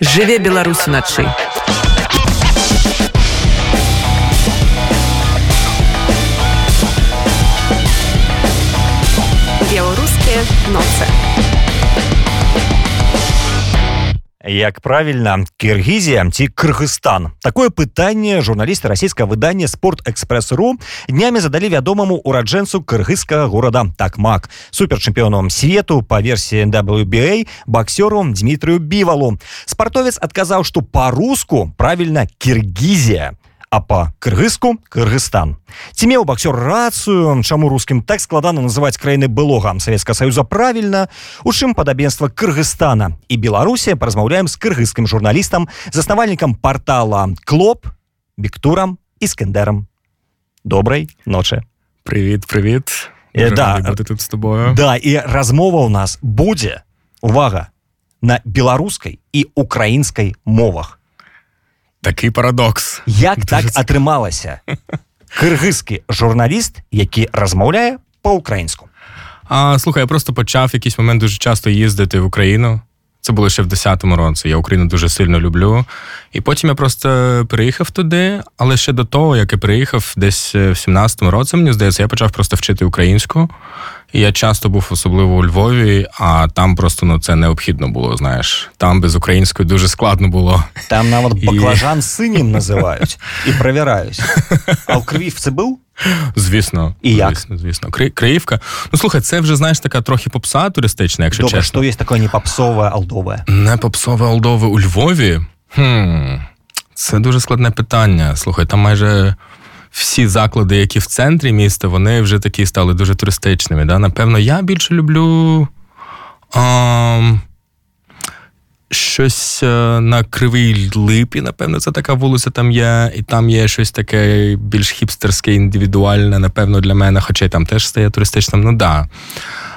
Жыве Беларусь уначы. Беларускія ноцы. Як правільна Киргізія ці Кыргызстан. Такое пытанне журналісты расійскага выдання спорт экспресс.ру днямі задалі вядомаму ураджэнцу кыргызскага горада такмак суперчэмпіёнам свету па версіі WBA боксёру Дмітрыю бівалу. Спартовец адказаў што па-руску правільна Киргізія а па кыргызску Кыргызстан. Ці меў боксёр рацыю чаму рускім так складана называць краіны былога? Савецкага саюза правільна у чым падабенства Кыргызстана. І Беларусі паразмаўляем з кыргызскім журналістам заснавальнікам портала клоп біктурам іскендерам добрай ночы привіт привіт э, да. тут з тобою. Да і размова у нас будзе увага на беларускай і украінскай мовах Такий парадокс. Як так атрымалася? Кыргызскі журналіст, які розмовляє по-українську. А слухай, я просто почав якийсь момент дуже часто їздити в Україну. Це було ще в 10-му році. Я Україну дуже сильно люблю. І потім я просто приїхав туди, але ще до того, як я приїхав, десь в 17-му році, мені здається, я почав просто вчити українську. І я часто був особливо у Львові, а там просто ну це необхідно було. Знаєш, там без української дуже складно було. Там навіть баклажан і... синім називають і перевіряють. А в Кривів це був? Звісно, і як? звісно, звісно. Криївка. Ну слухай, це вже знаєш така трохи попса туристична, якщо Добре, чесно. що є таке не попсове, алдове? Не попсове алдове у Львові. Хм, Це дуже складне питання. Слухай, там майже всі заклади, які в центрі міста, вони вже такі стали дуже туристичними. Да? Напевно, я більше люблю а, щось е, на Кривій Липі, напевно, це така вулиця там є, і там є щось таке більш хіпстерське, індивідуальне, напевно, для мене, хоча й там теж стає туристичним. Ну да.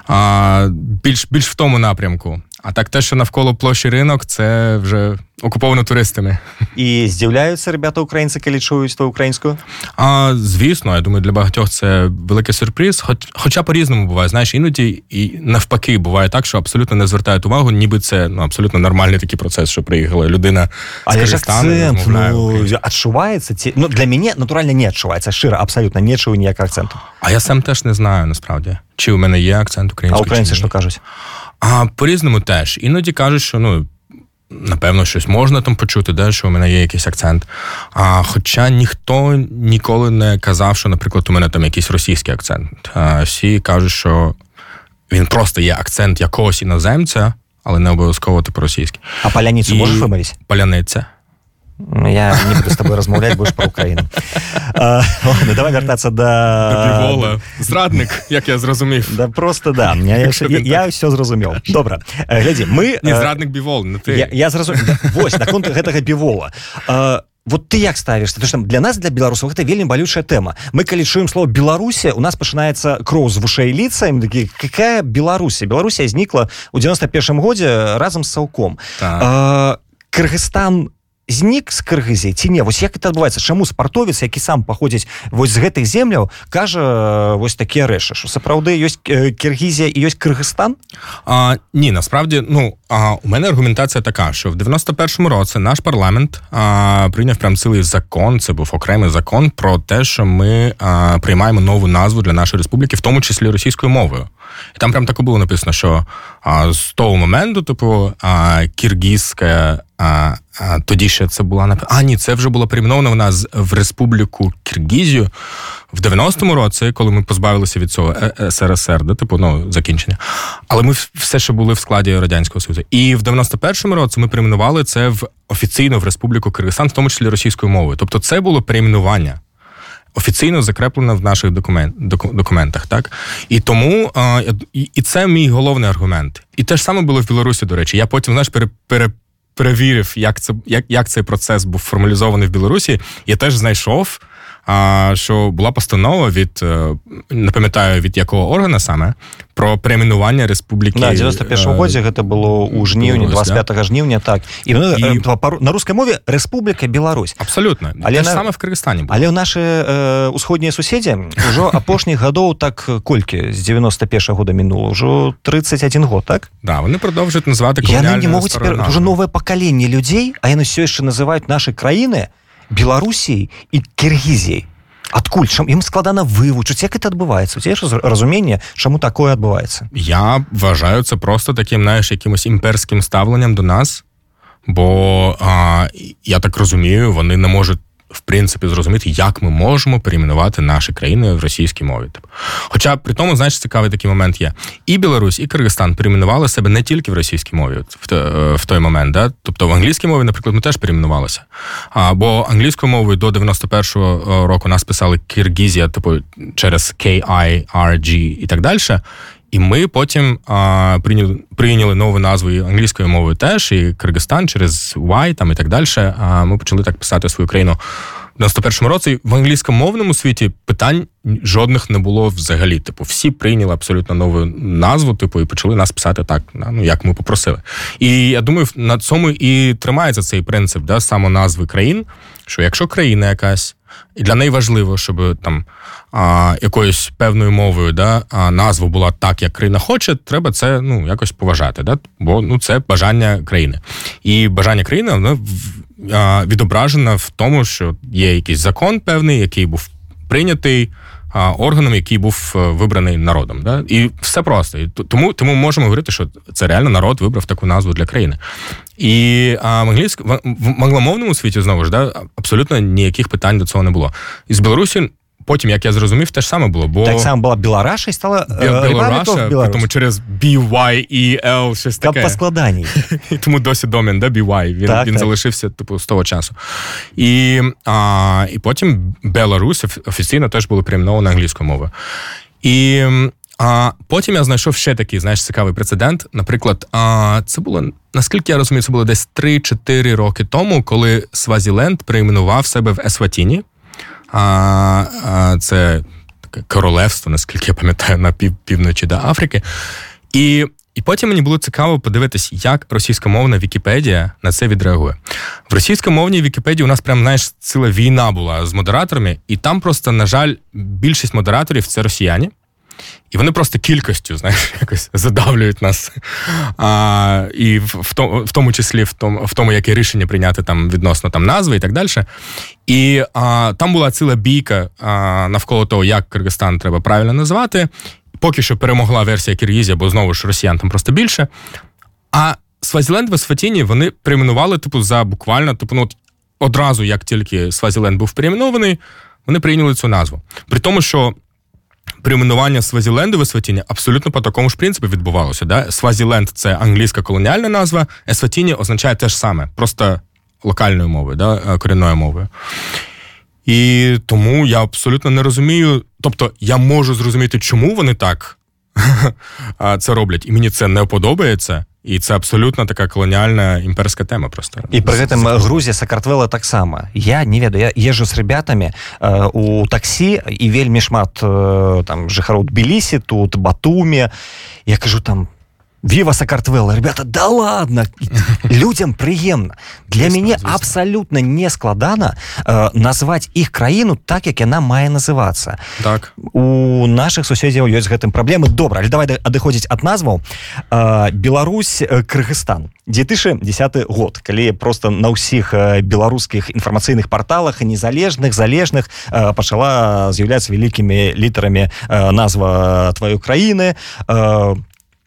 А, Більш більш в тому напрямку. А так те, що навколо площі ринок, це вже окуповано туристами. І здивляються ребята українці, коли чують то українською? А звісно, я думаю, для багатьох це великий сюрприз. Хоч, хоча по-різному буває. Знаєш, іноді і навпаки буває так, що абсолютно не звертають увагу, ніби це ну абсолютно нормальний такий процес, що приїхала людина з Казахстану, ну, відчувається ці ну для мене натурально не відчувається. Широ, абсолютно не чую ніякого акценту. А я сам теж не знаю насправді, чи у мене є акцент український. А українці що кажуть? А по-різному теж. Іноді кажуть, що ну. Напевно, щось можна там почути, де, що у мене є якийсь акцент. А, Хоча ніхто ніколи не казав, що, наприклад, у мене там якийсь російський акцент. А, Всі кажуть, що він просто є акцент якогось іноземця, але не обов'язково типу російський. А паляницю І... можеш вимовити? Паляниця. Я не буду з тобою розмовляти, будеш про Україну. А, ладно, давай до... Бівола. Зрадник, як я зрозумів. Да просто да. Я, я, я, все зрозумів. Добре. Глядзі, мы... Не зрадник бівол, ты. Я, я зразумеў. Вось, наконт гэтага бівола. А, вот ты як ставішся то что для нас для беларусаў гэта вельмі балючая тэма мы калі чуем слово беларусія у нас пачынаецца кроў з вушэй ліца ім такі какая беларусія беларусія знікла у 91 годзе разам з саўком так. Кыргызстан знік з кыргызі ці не вось як это адбываецца чаму спартовец які сам паходзіць вось з гэтых земляў кажа вось такія рэчы що сапраўды ёсць киргізія і ёсць Кыргызстан а, ні насправді ну а у мене аргументація така що в 91-му році наш парламент а, прийняв прям цілий закон це був окремий закон про те що ми а, приймаємо нову назву для нашої республіки в тому числі російською мовою і там прям так було написано що а, з того моменту типу а, киргізька а, а, тоді ще це була А, ні, це вже було перейменовано в нас в Республіку Киргізію в 90-му році, коли ми позбавилися від цього е, е, СРСР, де типу ну закінчення. Але ми все ще були в складі радянського союзу. І в 91-му році ми перейменували це в офіційно в Республіку Киргизстан, в тому числі російською мовою. Тобто, це було перейменування. Офіційно закреплено в наших документ, документах, так і тому і це мій головний аргумент. І те ж саме було в Білорусі. До речі, я потім знаєш, пере, пере, перевірив, як це як, як цей процес був формалізований в Білорусі. Я теж знайшов а, що була постанова від е, не пам'ятаю від якого органа саме про перейменування республіки Да, 91 годзе гэта было ў жніўні Беларусь, 25 да? жніўня так. І, ну, І- на рускай мове Рэспубліка Беларусь абсолютно. Але на- саме в Кыргызстані було. але ў нашы э, усходнія суседзі ўжо апошніх гадоў так колькі з 91 года мінула ўжо 31 год так? Да, вони продовжують називати яны не могуць цяпер уже новае пакаленне людзей а яны все яшчэ называюць нашы краіны беларусій і киргізій адкуль чам ім складана вывучыць як это адбываецца у цябе ж разуменне чаму такое адбываецца Я вважаю це просто таким, знаєш, якимось імперським ставленням до нас. Бо а, я так розумію, вони не можуть. в принципі, зрозуміти, як ми можемо перейменувати наші країни в російській мові. Типу. Хоча при тому, знаєш, цікавий такий момент є. І Білорусь, і Киргизстан перейменували себе не тільки в російській мові в, в той момент. Да? Тобто в англійській мові, наприклад, ми теж перейменувалися. А, бо англійською мовою до 91-го року нас писали Киргізія, типу, через K-I-R-G і так далі. І ми потім а, прийняли, прийняли нову назву і англійською мовою теж, і Киргизстан через Y там і так далі. А ми почали так писати свою країну в 91-му році. В англійськомовному світі питань жодних не було взагалі. Типу, всі прийняли абсолютно нову назву, типу, і почали нас писати так, ну як ми попросили. І я думаю, на цьому і тримається цей принцип да, самоназви країн, що якщо країна якась. І для неї важливо, щоб там а, якоюсь певною мовою да, а, назва була так, як країна хоче, треба це ну, якось поважати. Да? Бо ну, це бажання країни. І бажання країни воно а, відображено в тому, що є якийсь закон певний, який був прийнятий органом, який був е, вибраний народом. Да? І все просто. І тому, тому можемо говорити, що це реально народ вибрав таку назву для країни. І а, в англійському в, в англомовному світі знову ж да, абсолютно ніяких питань до цього не було. І з Білорусі, потім, як я зрозумів, те ж саме було. Бо так само була Білораша і стала е, Білораша, тому через BYEL, щось таке. по складанні тому досі домен, да, BY. Він, Так, він так. залишився типу з того часу. І, а, і потім Беларусь офіційно теж було перейменовано англійською мовою. І а, потім я знайшов ще такий, знаєш, цікавий прецедент. Наприклад, а, це було, наскільки я розумію, це було десь 3-4 роки тому, коли Свазіленд перейменував себе в Есватіні. А, це таке королевство, наскільки я пам'ятаю, на пів, півночі до Африки. І, і потім мені було цікаво подивитись, як російськомовна Вікіпедія на це відреагує. В російськомовній Вікіпедії у нас прям знаєш ціла війна була з модераторами, і там просто, на жаль, більшість модераторів це росіяни. І вони просто кількістю, знаєш, якось задавлюють нас. А, і в, тому, в тому числі в тому, в тому, яке рішення прийняти там відносно там назви і так далі. І а, там була ціла бійка а, навколо того, як Киргизстан треба правильно назвати. Поки що перемогла версія Киргізія, бо знову ж росіян там просто більше. А Свазіленд в Есфатіні вони перейменували, типу, за буквально, типу, ну, одразу, як тільки Свазіленд був перейменований, вони прийняли цю назву. При тому, що перейменування Свазіленду в Есватіні абсолютно по такому ж принципу відбувалося. Да? Свазіленд це англійська колоніальна назва, Есватіні означає те ж саме, просто локальною мовою, да? е, корінною мовою. І тому я абсолютно не розумію. Тобто, я можу зрозуміти, чому вони так це роблять, і мені це не подобається. І це абсолютно така колоніальна імперська тема. Просто і пры гэтым Грузія сакартвела таксама я не ведаю я езжу з ребятамі э, у таксі і вельмі шмат э, там жыхароў Тбілісі тут батуме я кажу там Віва Сакартвелла, ребята, да ладно, людям прыемна. Для мяне абсалютна не складана э, назваць іх краіну так, як яна мае называцца. Так. У наших суседзяў ёсць гэтым праблемы добра але давай да- адыходзіць ад назваў А, Беларусь э, Кыргызстан. 2010 год калі просто на ўсіх э, беларускіх інфармацыйных парталах і незалежных залежных э, пачала з'яўляцца вялікімі літарамі э, назва тваёй краіны. Э,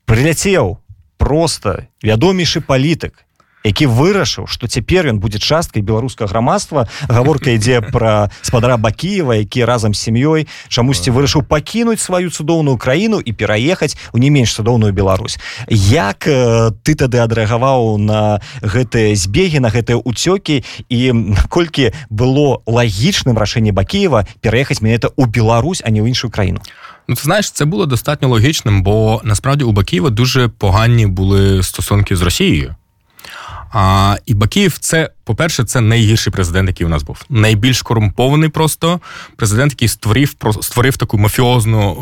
прыляцеў просто вядомейшы палітык які вырашыў што цяпер ён будзе часткай беларускага грамадства. Гаворка ідзе пра спадара бакіева які разам з сям'ёй чамусьці вырашыў пакінуць сваю цудоўную краіну і пераехаць у не менш цудоўную Беларусь. Як э, ты тады адрэагаваў на гэтыя збегі на гэтыя уцёкі і наколькі было лагічным рашэнне бакіева пераехаць менавіта ў Беларусь а не ў іншую краіну Ну, ти знаєш, це було достатньо логічним, бо насправді у Бакієва дуже погані були стосунки з Росією. А, І Бакіїв, це, по-перше, це найгірший президент, який у нас був. Найбільш корумпований просто президент, який створив створив таку мафіозну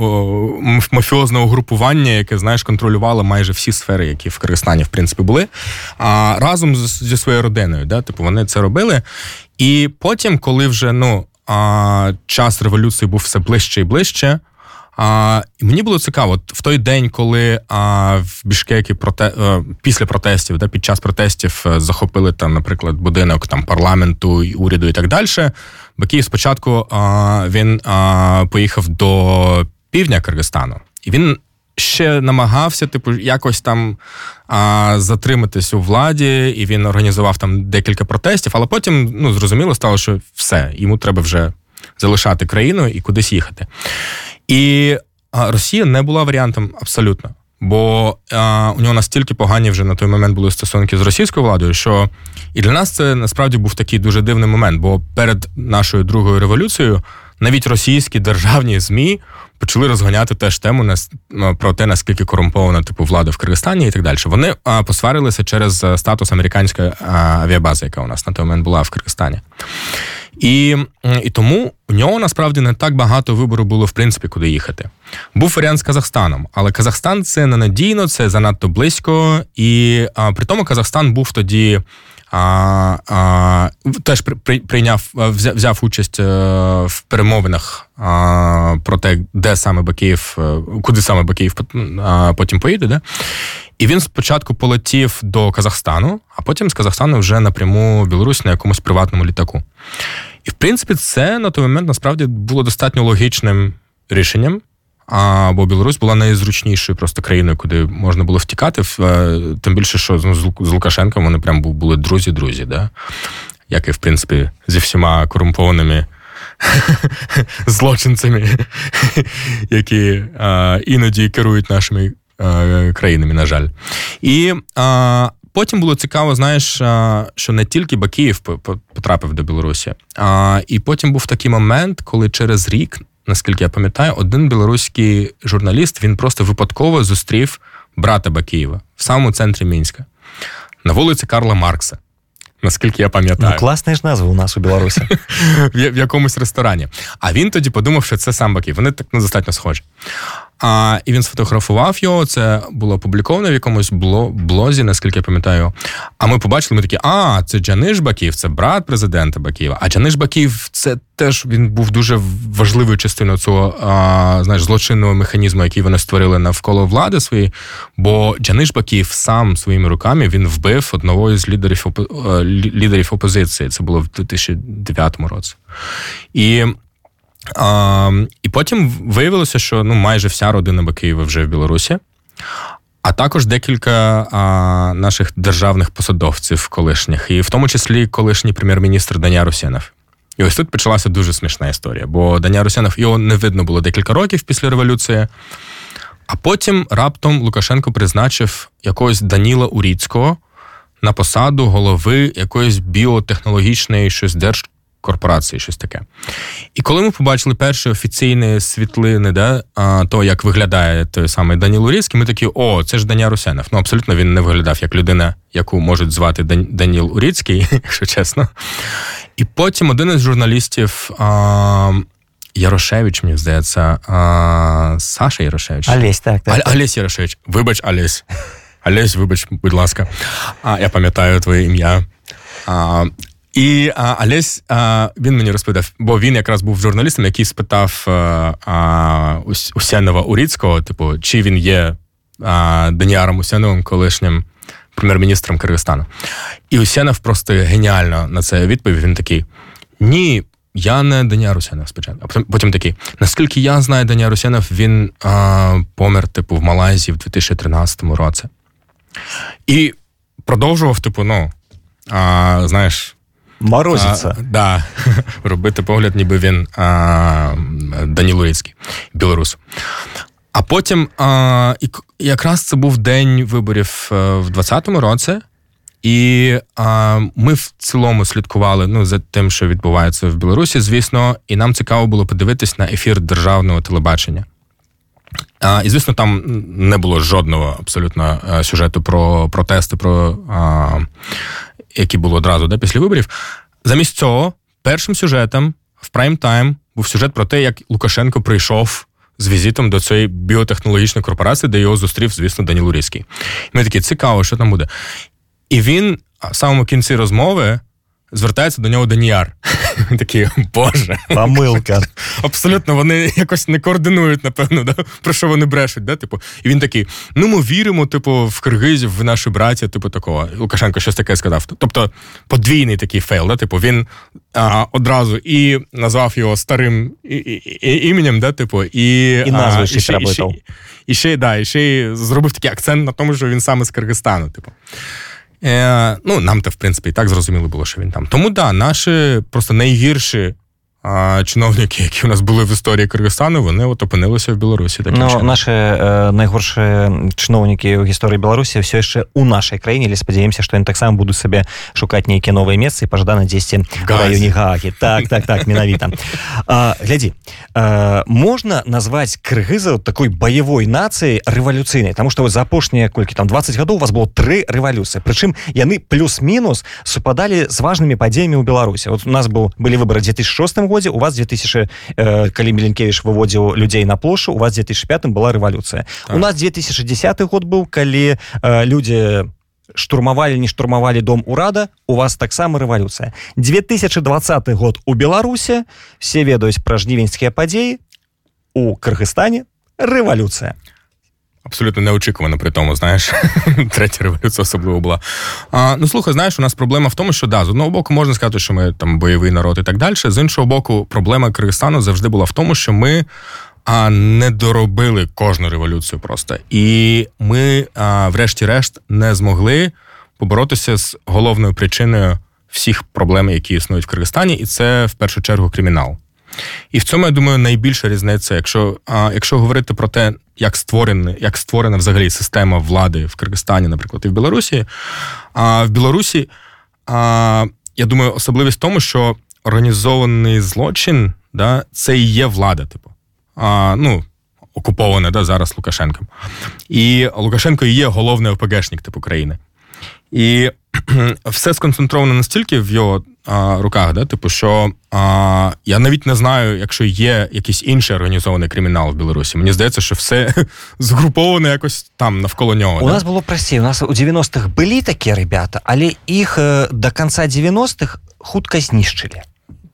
мафіозне угрупування, яке знаєш, контролювало майже всі сфери, які в Киргизстані в принципі були. А разом зі своєю родиною, да, типу, вони це робили. І потім, коли вже ну а, час революції був все ближче і ближче. А, І мені було цікаво, в той день, коли а, в Бішкекі проте, е, після протестів, да, під час протестів е, захопили там, наприклад, будинок там парламенту, уряду і так далі. Бакіїв спочатку а, він а, поїхав до півдня Киргизстану, і він ще намагався, типу, якось там а, затриматись у владі, і він організував там декілька протестів, але потім ну, зрозуміло стало, що все, йому треба вже залишати країну і кудись їхати. І Росія не була варіантом абсолютно. Бо а, у нього настільки погані вже на той момент були стосунки з російською владою, що і для нас це насправді був такий дуже дивний момент. Бо перед нашою другою революцією навіть російські державні змі почали розганяти теж тему на про те, наскільки корумпована типу влада в Киргизстані і так далі. Вони а, посварилися через статус американської авіабази, яка у нас на той момент була в Киргизстані. І і тому у нього насправді не так багато вибору було в принципі, куди їхати. Був варіант з Казахстаном, але Казахстан це ненадійно, це занадто близько. І а, при тому Казахстан був тоді. А, а, Теж при, прийняв, взяв, взяв участь е, в перемовинах а, про те, де саме Бакіїв, е, куди саме Бакіїв потім поїде. Да? І він спочатку полетів до Казахстану, а потім з Казахстану вже напряму в Білорусь на якомусь приватному літаку. І в принципі, це на той момент насправді було достатньо логічним рішенням. А, бо Білорусь була найзручнішою просто країною, куди можна було втікати. Е, тим більше, що ну, з Лукашенком вони прям були друзі-друзі, да? як і в принципі зі всіма корумпованими злочинцями, які а, іноді керують нашими країнами, на жаль. І а, потім було цікаво, знаєш, що не тільки Бакіїв потрапив до Білорусі, а і потім був такий момент, коли через рік наскільки я пам'ятаю, один білоруський журналіст він просто випадково зустрів брата Бакієва в самому центрі Мінська на вулиці Карла Маркса. Наскільки я пам'ятаю. Ну, класна ж назва у нас у Білорусі. в якомусь ресторані. А він тоді подумав, що це сам Баків. Вони так ну, достатньо схожі. А, І він сфотографував його. Це було опубліковано в якомусь блозі, наскільки я пам'ятаю. А ми побачили, ми такі, а, це Джаниш Баків, це брат президента Бакієва. А Джаниш Баків це теж він був дуже важливою частиною цього а, знаєш, злочинного механізму, який вони створили навколо влади своєї. Бо Джаниш Баків сам своїми руками він вбив одного з лідерів е, лідерів опозиції. Це було в 2009 році. І а, І потім виявилося, що ну майже вся родина Бакиєва вже в Білорусі, а також декілька а, наших державних посадовців колишніх, і в тому числі колишній прем'єр-міністр Даня Русєнов. І ось тут почалася дуже смішна історія, бо Даня Русянов його не видно було декілька років після революції. А потім раптом Лукашенко призначив якогось Даніла Уріцького на посаду голови якоїсь біотехнологічної щось держ корпорації, щось таке. І коли ми побачили перші офіційні світлини, да, то як виглядає той самий Даніл Уріцький, ми такі, о, це ж Даня Русенов. Ну, абсолютно він не виглядав як людина, яку можуть звати Даніл Уріцький, якщо чесно. І потім один із журналістів. А, Ярошевич, мені здається, а, Саша Ярошевич. Олесь, так. так. А, Олесь Ярошевич. Вибач, Олесь. Олесь, вибач, будь ласка. А, Я пам'ятаю твоє ім'я. А, і а, Олесь, а, він мені розповідав, бо він якраз був журналістом, який спитав а, Усянова Уріцького, типу, чи він є а, Даніаром Усяновим, колишнім прем'єр-міністром Киргизстану. І Усянов просто геніально на це відповів. Він такий: Ні. Я не Даня Русянов спочатку. А потім, потім такий, наскільки я знаю, Даня Русянов, він а, помер, типу, в Малайзії в 2013 році. І продовжував, типу, ну, а, знаєш, Морозиться. А, да. Робити погляд, ніби він а, Даніл Урицький, білорус. А потім а, якраз це був день виборів е, в 2020 році, і а, ми в цілому слідкували ну, за тим, що відбувається в Білорусі, звісно, і нам цікаво було подивитись на ефір державного телебачення. А, І, звісно, там не було жодного абсолютно е, сюжету про протести, про а, які були одразу да, після виборів. Замість цього, першим сюжетом в прайм тайм був сюжет про те, як Лукашенко прийшов з візитом до цієї біотехнологічної корпорації, де його зустрів, звісно, Даніл Урійський. Ми такі цікаво, що там буде. І він в самому кінці розмови звертається до нього Даніяр. Він такий, Боже. Помилка. Абсолютно, вони якось не координують, напевно, да? про що вони брешуть. Да? Типу, І він такий: ну, ми віримо, типу, в киргизів, в наші браття, типу, такого. Лукашенко щось таке сказав. Тобто подвійний такий fail. Да? Типу, він а, одразу і назвав його старим і, і, і, іменем, да? типу, і, і назву ще, ще, і ще, ще, да, і ще й зробив такий акцент на тому, що він саме з Киргизстану. Типу. Е, Ну, нам то, в принципі, і так зрозуміло було, що він там. Тому да, наші просто найгірші а чиновники, які у нас були в історії Киргизстану, вони от опинилися в Білорусі. Таким ну, чином. наші е, найгорші чиновники в історії Білорусі все ще у нашій країні, але сподіваємося, що вони так само будуть себе шукати ніякі нові місця і пождано десь в районі Гааги. Так, так, так, менавіта. А, гляди, а, можна назвати киргиза такой бойовой нації революційною, тому що за апошнія колькі там 20 гадоў у вас было три революції. Причем яны плюс-мінус супадали з важними подіями у Білорусі. От у нас был, были выборы в 2006 году, годзе у вас 2000 э, калі меленкевич выводзіў людзей на плошу у вас 2005 была рэвалюцыя так. у нас 2010 год быў калі э, людзі штурмавалі не штурмавалі дом урада у вас таксама рэвалюцыя 2020 год у беларусе все ведаюць пра жнівеньскія падзеі у кыргызстане рэвалюцыя Абсолютно неочікувано при тому, знаєш, третя революція особливо була. А, Ну слухай, знаєш, у нас проблема в тому, що да, з одного боку можна сказати, що ми там бойовий народ і так далі. З іншого боку, проблема Киргизстану завжди була в тому, що ми а, не доробили кожну революцію просто. І ми, а, врешті-решт, не змогли поборотися з головною причиною всіх проблем, які існують в Киргизстані, і це в першу чергу кримінал. І в цьому я думаю найбільша різниця, якщо а, якщо говорити про те, як створена, як створена взагалі система влади в Киргизстані, наприклад, і в Білорусі. А в Білорусі а, я думаю, особливість в тому, що організований злочин да, це і є влада, типу. А, ну, окуповане да, зараз Лукашенком. І Лукашенко і є головний ОПГшник типу країни. І все сконцентровано настільки в його а, руках, да, типу, що а, я навіть не знаю, якщо є якийсь інший організований кримінал в Білорусі. Мені здається, що все згруповане якось там навколо нього. У да? нас було прості. У нас у 90-х були такі ребята, але їх е, до кінця 90-х хутко знищили.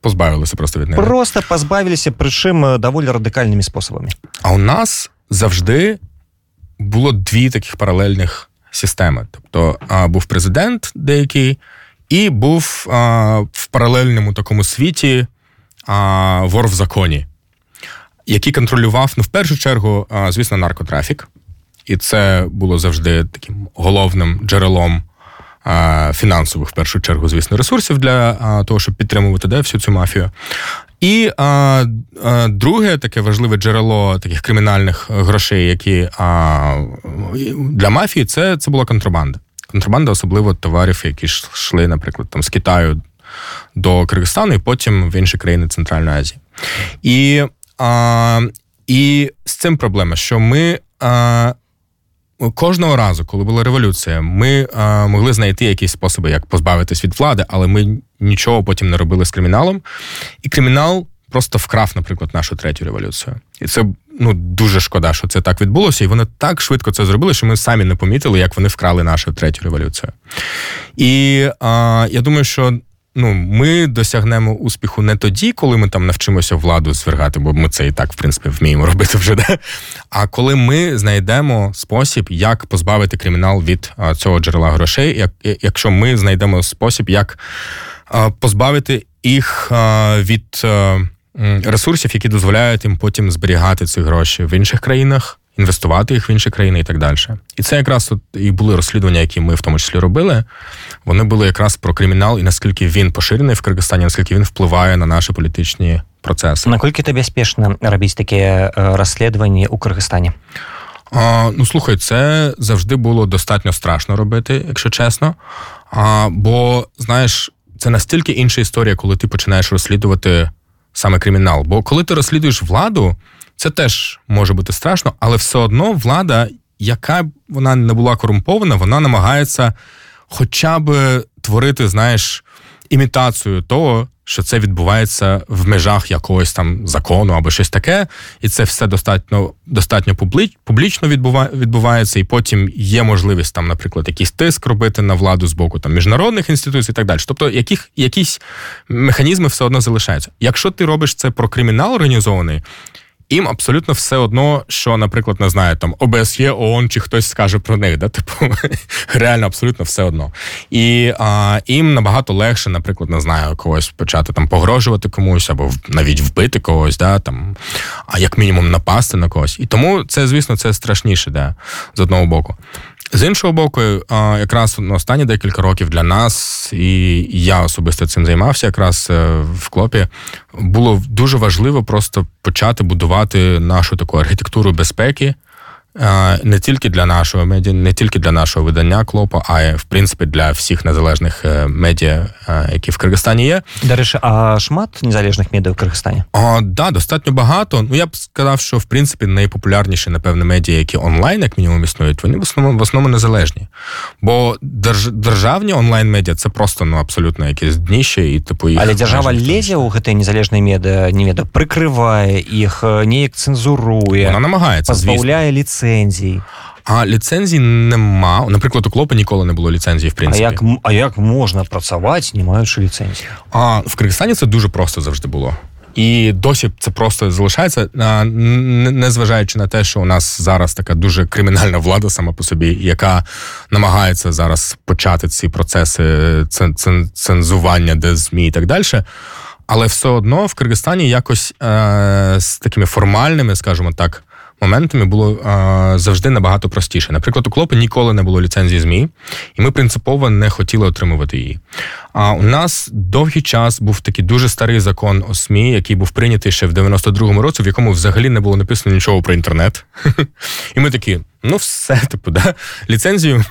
Позбавилися просто від них. Просто позбавилися, причому е, доволі радикальними способами. А у нас завжди було дві таких паралельних системи. Тобто був президент деякий, і був в паралельному такому світі вор в законі, який контролював, ну, в першу чергу, звісно, наркотрафік. І це було завжди таким головним джерелом фінансових, в першу чергу, звісно, ресурсів для того, щоб підтримувати де, всю цю мафію. І а, а, друге таке важливе джерело таких кримінальних грошей, які а, для мафії, це це була контрабанда. Контрабанда, особливо товарів, які йшли, наприклад, там з Китаю до Киргизстану і потім в інші країни Центральної Азії. І а, і з цим проблема, що ми а, Кожного разу, коли була революція, ми а, могли знайти якісь способи, як позбавитись від влади, але ми нічого потім не робили з криміналом. І кримінал просто вкрав, наприклад, нашу третю революцію. І це ну дуже шкода, що це так відбулося, і вони так швидко це зробили, що ми самі не помітили, як вони вкрали нашу третю революцію. І а, я думаю, що ну, ми досягнемо успіху не тоді, коли ми там навчимося владу звергати, бо ми це і так, в принципі, вміємо робити вже. Да? А коли ми знайдемо спосіб, як позбавити кримінал від цього джерела грошей, як, якщо ми знайдемо спосіб, як позбавити їх від ресурсів, які дозволяють їм потім зберігати ці гроші в інших країнах інвестувати їх в інші країни і так далі. І це якраз от і були розслідування, які ми в тому числі робили. Вони були якраз про кримінал і наскільки він поширений в Киргизстані, наскільки він впливає на наші політичні процеси. Наколькі тобі спішно робити таке розслідування у Киргизстані? А, Ну слухай, це завжди було достатньо страшно робити, якщо чесно. А, Бо знаєш, це настільки інша історія, коли ти починаєш розслідувати саме кримінал. Бо коли ти розслідуєш владу, Це теж може бути страшно, але все одно влада, яка б вона не була корумпована, вона намагається хоча б творити, знаєш, імітацію того, що це відбувається в межах якогось там закону або щось таке, і це все достатньо достатньо публічно відбувається, і потім є можливість там, наприклад, якийсь тиск робити на владу з боку там міжнародних інституцій і так далі. Тобто, яких якісь механізми все одно залишаються. Якщо ти робиш це про кримінал організований, їм абсолютно все одно, що, наприклад, не знаю, там ОБСЄ, ООН чи хтось скаже про них, да? типу реально абсолютно все одно. І а, їм набагато легше, наприклад, не знаю, когось почати там погрожувати комусь або навіть вбити когось, да, там, а як мінімум напасти на когось. І тому це, звісно, це страшніше, да, з одного боку. З іншого боку, якраз на останні декілька років для нас, і я особисто цим займався, якраз е, в клопі, було дуже важливо просто почати будувати нашу таку архітектуру безпеки не тільки для нашого медіа, не тільки для нашого видання клопа, а й в принципі для всіх незалежних е, медіа, е, які в Киргизстані є. До речі, а шмат незалежних медіа в Киргизстані? А, да, достатньо багато. Ну я б сказав, що в принципі найпопулярніші, напевне, медіа, які онлайн, як мінімум, існують, вони в основному в основному незалежні. Бо держ, державні онлайн-медіа це просто ну абсолютно якесь дніще, і типу їх але держава лезе у гэтай незалежнай медіа, не веда прикриває їх, неяк цензурує, вона намагається позбавляє ліцензії ліцензій. А ліцензій нема. Наприклад, у Клопа ніколи не було ліцензії, в принципі. А як а як можна працювати, не маючи ліцензії? А в Киргизстані це дуже просто завжди було. І досі це просто залишається, незважаючи на те, що у нас зараз така дуже кримінальна влада сама по собі, яка намагається зараз почати ці процеси цензування, де ЗМІ і так далі. Але все одно в Киргизстані якось е, з такими формальними, скажімо так, моментами було а, завжди набагато простіше. Наприклад, у Клопа ніколи не було ліцензії ЗМІ, і ми принципово не хотіли отримувати її. А у нас довгий час був такий дуже старий закон о СМІ, який був прийнятий ще в 92-му році, в якому взагалі не було написано нічого про інтернет. І ми такі, ну все, типу, да. Ліцензію,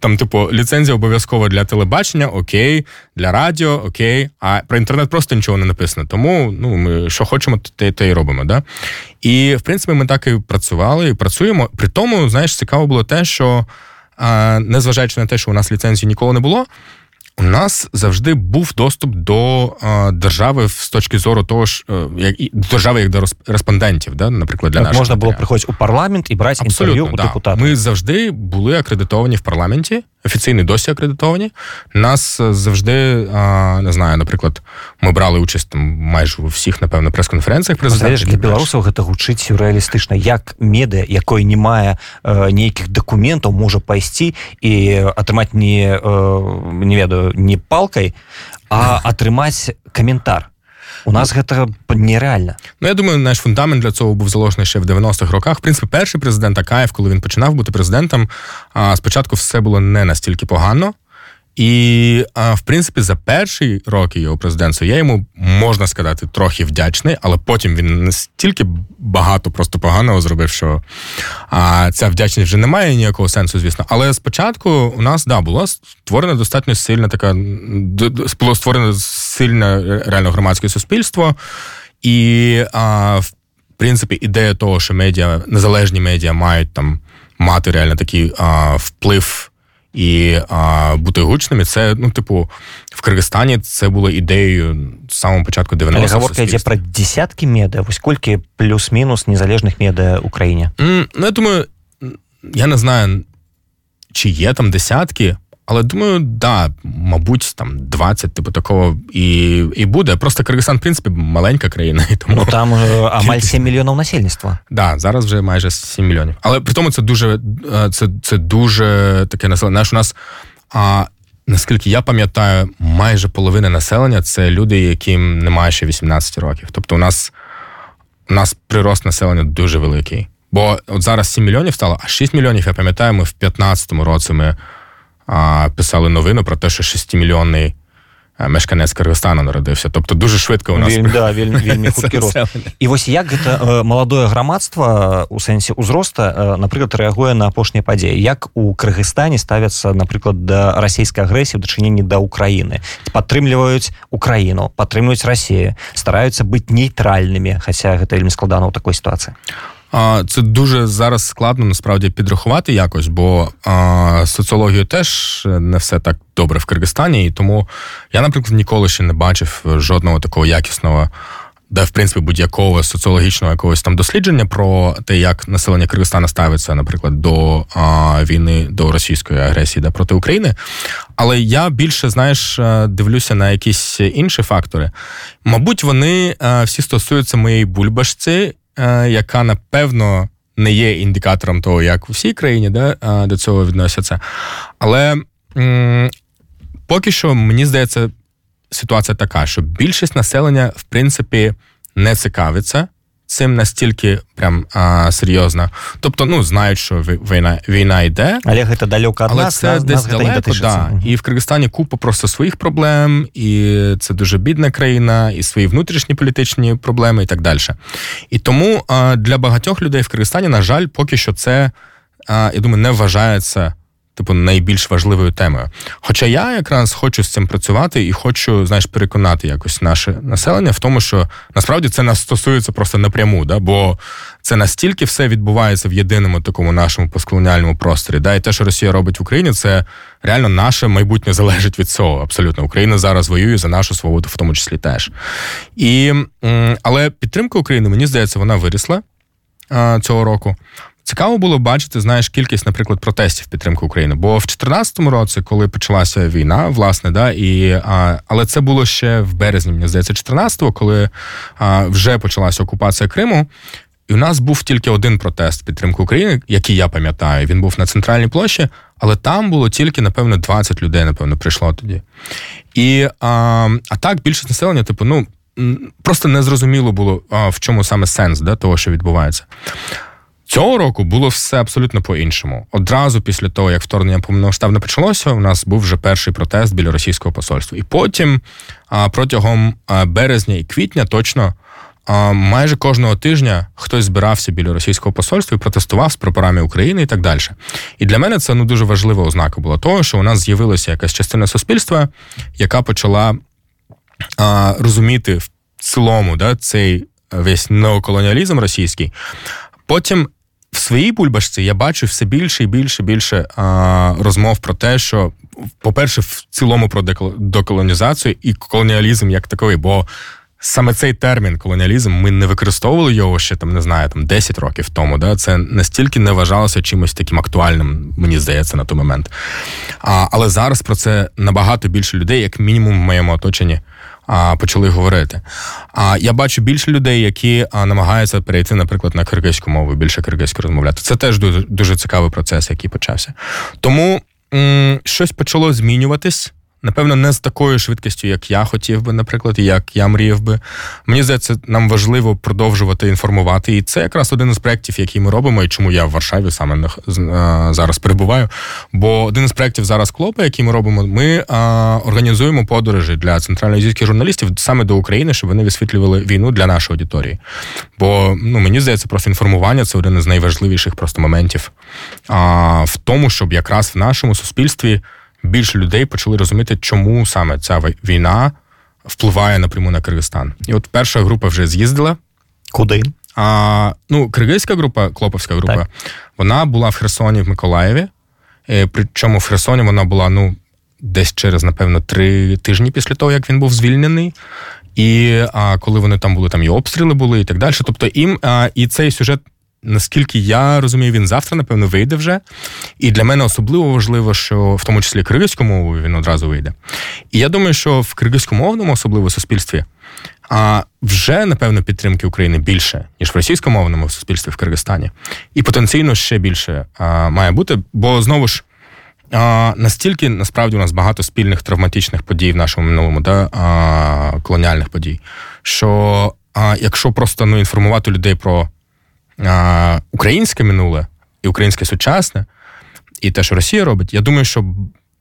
там, типу, ліцензія обов'язкова для телебачення, окей, для радіо, окей. А про інтернет просто нічого не написано. Тому ну, ми що хочемо, те, те і робимо. Да? І в принципі, ми так і працювали і працюємо. При тому, знаєш, цікаво було те, що незважаючи на те, що у нас ліцензії ніколи не було. У нас завжди був доступ до е, держави з точки зору того ж, е, як і держави як до респондентів, да, наприклад, для наших можна було приходити у парламент і брати Абсолютно, інтерв'ю у да. депутатів. Ми завжди були акредитовані в парламенті офіційні досі акредитовані. Нас завжди не знаю, наприклад, ми брали участь там майже у всіх, напевно, прес-конференціях президента. для беларусаў гэта гучыць сюррэалістычна як медыа якой не мае э, нейкіх дакументаў можа пайсці і атрымаць не э, не ведаю не палкай а атрымаць каментар у нас гэта нереальна. Ну я думаю, наш фундамент для цього був заложений ще в 90-х роках. В принципі, перший президент Акаєв, коли він починав бути президентом, спочатку все було не настільки погано. І, в принципі, за перші роки його президентства я йому можна сказати трохи вдячний, але потім він настільки багато просто поганого зробив, що а, ця вдячність вже не має ніякого сенсу, звісно. Але спочатку у нас да була створена достатньо сильна така було створено сильне реально громадське суспільство, і а, в принципі ідея того, що медіа незалежні медіа мають там мати реально такий а, вплив і а, бути гучними. Це, ну, типу, в Киргизстані це було ідеєю з самого початку 90-х. Говорка йде про десятки медіа, ось скільки плюс-мінус незалежних медіа в Україні? Mm, ну, я думаю, я не знаю, чи є там десятки. Але думаю, да, мабуть, там 20, типу такого і і буде. Просто Киргизстан, в принципі, маленька країна. І тому... Ну там амаль 7 мільйонів насельництва. Да, зараз вже майже 7 мільйонів. Але при тому це дуже е, це, це дуже таке населення. Знаєш, у нас, а, наскільки я пам'ятаю, майже половина населення це люди, яким немає ще 18 років. Тобто, у нас у нас прирост населення дуже великий. Бо от зараз 7 мільйонів стало, а 6 мільйонів, я пам'ятаю, ми в 15-му році ми писали новину про те, що 6-мільйонний Е, мешканець Киргизстану народився. Тобто дуже швидко у нас вельмі, да, вельмі, вельмі хуткі рост. І вось як гэта маладое грамадства у сэнсе ўзроста напрыклад рэагуе на апошнія падзеі як у Кыргызстане ставяцца напрыклад да расійскай агрэсіі дачыненні да Украіны падтрымліваюць Украіну падтрымліваюць Расію стараюцца быць нейтральнымі хаця гэта вельмі складана ў такой сітуацыі Це дуже зараз складно насправді підрахувати якось, бо соціологію теж не все так добре в Киргизстані, і тому я, наприклад, ніколи ще не бачив жодного такого якісного, де в принципі будь-якого соціологічного якогось там дослідження про те, як населення Киргизстана ставиться, наприклад, до а, війни до російської агресії да, проти України. Але я більше знаєш, дивлюся на якісь інші фактори. Мабуть, вони а, всі стосуються моєї бульбашці. Е, яка напевно не є індикатором того, як у всій країні да, до цього відносяться. Але м- поки що мені здається, ситуація така, що більшість населення, в принципі, не цікавиться цим настільки прям а, серйозно. Тобто, ну знають, що війна війна йде, але це далеко від але нас, це нас, десь нас далеко, да. Угу. і в Киргизстані купа просто своїх проблем, і це дуже бідна країна, і свої внутрішні політичні проблеми, і так далі. І тому а, для багатьох людей в Киргизстані, на жаль, поки що це а, я думаю, не вважається типу, найбільш важливою темою. Хоча я якраз хочу з цим працювати і хочу, знаєш, переконати якось наше населення в тому, що насправді це нас стосується просто напряму, да? бо це настільки все відбувається в єдиному такому нашому постколоніальному просторі. Да? І те, що Росія робить в Україні, це реально наше майбутнє залежить від цього. Абсолютно, Україна зараз воює за нашу свободу, в тому числі теж. І, Але підтримка України, мені здається, вона вирісла цього року. Цікаво було бачити, знаєш, кількість, наприклад, протестів підтримки України. Бо в 2014 році, коли почалася війна, власне, да, і а, але це було ще в березні, мені здається, 14-го, коли а, вже почалася окупація Криму. І у нас був тільки один протест підтримки України, який я пам'ятаю. Він був на центральній площі, але там було тільки, напевно, 20 людей, напевно, прийшло тоді. І а, а так більшість населення, типу, ну просто незрозуміло було, а, в чому саме сенс да, того, що відбувається. Цього року було все абсолютно по-іншому. Одразу після того, як вторгнення повномасштабне почалося, у нас був вже перший протест біля російського посольства. І потім, протягом березня і квітня, точно майже кожного тижня хтось збирався біля російського посольства і протестував з прапорами України і так далі. І для мене це ну дуже важлива ознака була того, що у нас з'явилася якась частина суспільства, яка почала розуміти в цілому да, цей весь неоколоніалізм російський. Потім в своїй бульбашці я бачу все більше і більше більше а, розмов про те, що, по-перше, в цілому про деколонізацію і колоніалізм як такий, бо саме цей термін колоніалізм ми не використовували його ще там, не знаю, там 10 років тому. Да? Це настільки не вважалося чимось таким актуальним, мені здається, на той момент. А, Але зараз про це набагато більше людей, як мінімум, в моєму оточенні почали говорити. А я бачу більше людей, які намагаються перейти, наприклад, на киргизьку мову, більше киргизьку розмовляти. Це теж дуже дуже цікавий процес, який почався. Тому м- щось почало змінюватись. Напевно, не з такою швидкістю, як я хотів би, наприклад, як я мріяв би. Мені здається, нам важливо продовжувати інформувати. І це якраз один із проєктів, який ми робимо, і чому я в Варшаві саме зараз перебуваю. Бо один із проєктів зараз клопа, який ми робимо, ми а, організуємо подорожі для центральноазійських журналістів саме до України, щоб вони висвітлювали війну для нашої аудиторії. Бо ну мені здається, просто інформування це один із найважливіших просто моментів а, в тому, щоб якраз в нашому суспільстві більше людей почали розуміти, чому саме ця війна впливає напряму на Киргизстан. І от перша група вже з'їздила. Куди? А, Ну, Киргизька група, Клоповська група, так. вона була в Херсоні в Миколаєві. Причому в Херсоні вона була ну, десь через, напевно, три тижні після того, як він був звільнений. І а, коли вони там були, там і обстріли були, і так далі. Тобто, їм а, і цей сюжет наскільки я розумію, він завтра, напевно, вийде вже. І для мене особливо важливо, що в тому числі киргизьку мову він одразу вийде. І я думаю, що в киргизькомовному, особливо суспільстві, а вже напевно підтримки України більше, ніж в російськомовному суспільстві в Киргизстані. І потенційно ще більше а, має бути, бо знову ж. А, Настільки насправді у нас багато спільних травматичних подій в нашому минулому, да, а, колоніальних подій, що а, якщо просто ну, інформувати людей про а, українське минуле і українське сучасне, і те, що Росія робить, я думаю, що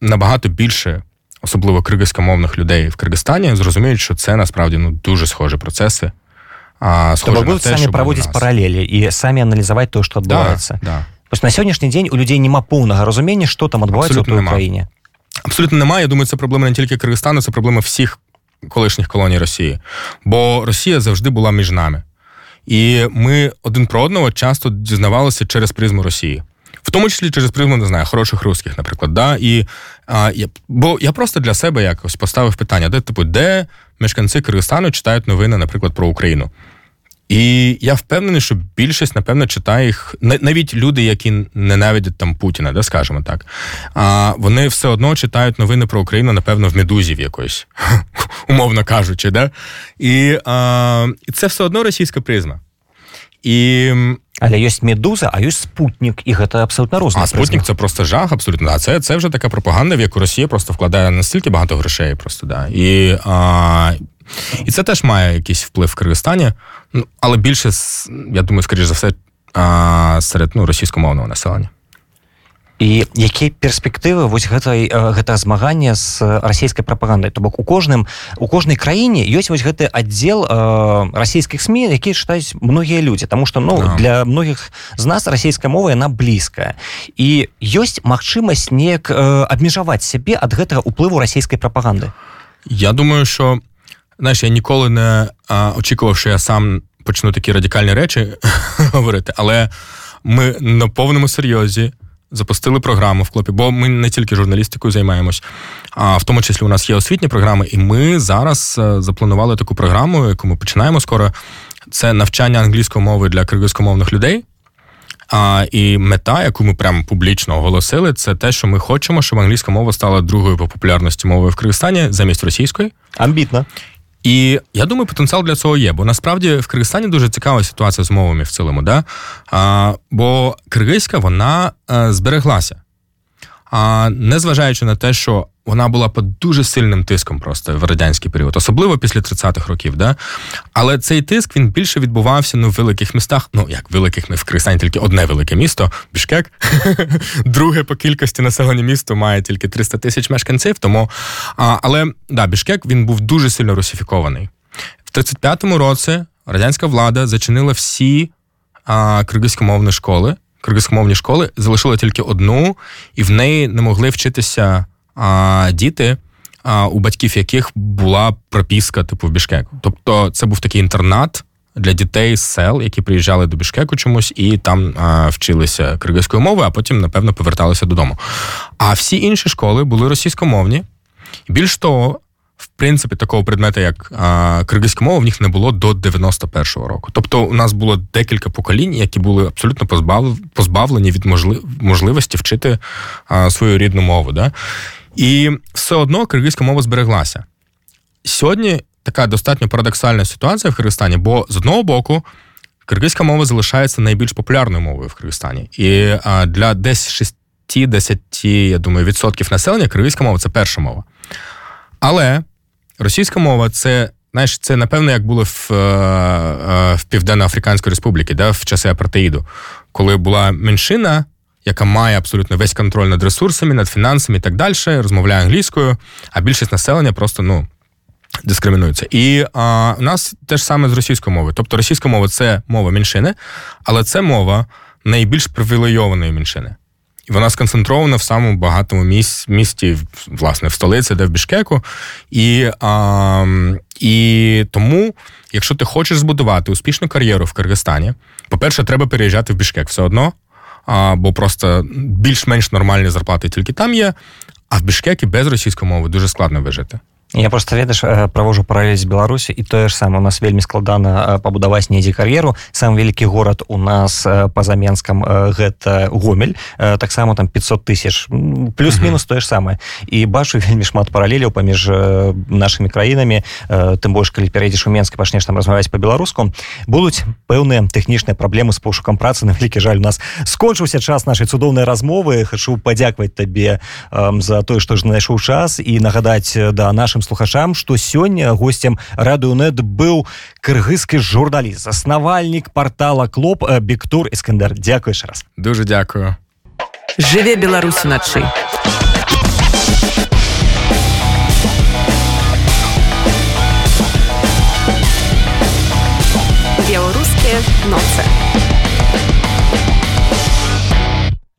набагато більше особливо киргизькомовних людей в Киргизстані, зрозуміють, що це насправді ну дуже схожі процеси. А, схожі Тобто будуть самі проводити паралелі і самі аналізувати те, що відбувається. Да, да. Ось на сьогоднішній день у людей немає повного розуміння, що там відбувається в Україні. Абсолютно немає. Я думаю, це проблема не тільки Киргизстану, це проблема всіх колишніх колоній Росії. Бо Росія завжди була між нами. І ми один про одного часто дізнавалися через призму Росії. В тому числі через призму, не знаю, хороших русських, наприклад. Да? І, а, я, Бо я просто для себе якось поставив питання, де типу, де мешканці Киргизстану читають новини, наприклад, про Україну. І я впевнений, що більшість, напевно, читає їх навіть люди, які ненавидять там Путіна, да, скажімо так. А вони все одно читають новини про Україну, напевно, в медузі в якоїсь, умовно кажучи. Да? І а, це все одно російська призма. І... Але є медуза, а є спутник, і це абсолютно розна. А спутник це просто жах, абсолютно. А це це вже така пропаганда, в яку Росія просто вкладає настільки багато грошей. Просто да. І а, і це теж має якийсь вплив в Киргизстані, ну, але більше, я думаю, скоріш за все, а, серед ну, російськомовного населення. і якія перспектывы вось гэтай гэта змагання з расійскай прапагандай. То бок у кожным у кожнай краіне ёсць вось гэты аддзел расійскіх сМ якія чытаюць многія людзі. Тому что ну yeah. для многіх з нас расійская мова яна блізкая. І ёсць магчымасць неяк абмежаваць сябе ад гэтага уплыву расійскай прапаганды? Я думаю що знаєш, я ніколи не а, очікував, що я сам почну такі радикальні речі говорити, але ми на повному серйозі запустили програму в клопі, бо ми не тільки журналістикою займаємось, а в тому числі у нас є освітні програми, і ми зараз е, запланували таку програму, яку ми починаємо скоро. Це навчання англійської мови для киргизькомовних людей. А, І мета, яку ми прямо публічно оголосили, це те, що ми хочемо, щоб англійська мова стала другою по популярності мовою в Киргизстані замість російської. Амбітно. І я думаю, потенціал для цього є, бо насправді в Киргизстані дуже цікава ситуація з мовами в цілому. Да? А, Бо киргизька вона е, збереглася. А незважаючи на те, що вона була під дуже сильним тиском просто в радянський період, особливо після 30-х років. Да? Але цей тиск він більше відбувався ну, в великих містах. Ну, як великих ми в Киргизстані тільки одне велике місто Бішкек. Друге по кількості населення місто має тільки 300 тисяч мешканців. Тому, а, Але да, Бішкек він був дуже сильно русифікований. В 35-му році радянська влада зачинила всі а, киргизькомовні школи. Киргизькомовні школи залишили тільки одну, і в неї не могли вчитися а, діти, а, у батьків яких була пропіска, типу в Бішкеку. Тобто, це був такий інтернат. Для дітей з сел, які приїжджали до Бішкеку чомусь, і там а, вчилися киргизькою мовою, а потім, напевно, поверталися додому. А всі інші школи були російськомовні. Більш того, в принципі, такого предмета, як а, киргизька мова, в них не було до 91-го року. Тобто, у нас було декілька поколінь, які були абсолютно позбав... позбавлені від можли... можливості вчити а, свою рідну мову. Да? І все одно киргизька мова збереглася. Сьогодні така достатньо парадоксальна ситуація в Киргизстані, бо з одного боку. Киргизька мова залишається найбільш популярною мовою в Киргизстані. І а, для десь 6-10, я думаю, відсотків населення киргизька мова це перша мова. Але російська мова це, знаєш, це напевно як було в е, е, в Південно-Африканській Республіці, да, в часи апартеїду, коли була меншина, яка має абсолютно весь контроль над ресурсами, над фінансами і так далі, розмовляє англійською, а більшість населення просто ну. Дискримінується. І а, у нас теж саме з російською мовою. Тобто російська мова це мова меншини, але це мова найбільш привілейованої меншини. І вона сконцентрована в самому багатому міс- місті, власне, в столиці, де в Бішкеку. І а, і тому, якщо ти хочеш збудувати успішну кар'єру в Киргизстані, по-перше, треба переїжджати в Бішкек все одно, а, бо просто більш-менш нормальні зарплати тільки там є. А в Бішкекі без російської мови дуже складно вижити. Я просто ведаеш правожу паралель з беларусі і тое ж саме у нас вельмі складана пабудаваць недзе кар'еру. Сам вялікі горад у нас па-за менскам гэта гомель. Таксама там 500 тысяч плюс-мінус тое ж самае і бачу вельмі шмат паралеляў паміж нашымі краінамі. Тым больш калі перайдзеш у менск пачнеш там размаўляць по-беларуску будуць пэўныя тэхнічныя праблемы з пошукам працы. На вялікі жаль у нас скончыўся час нашай цудоўнай размовы. Хачу падзякаваць табе за тое што ж знайшоў час і нагадаць да нашим слухачам што сёння госцем радыонет быў кыргызскі журналіст заснавальнік портала клоп э, Бектур Іскандар дзякуеш раз. Дуже дзякую. Жыве беларусу начай беларускія ноцы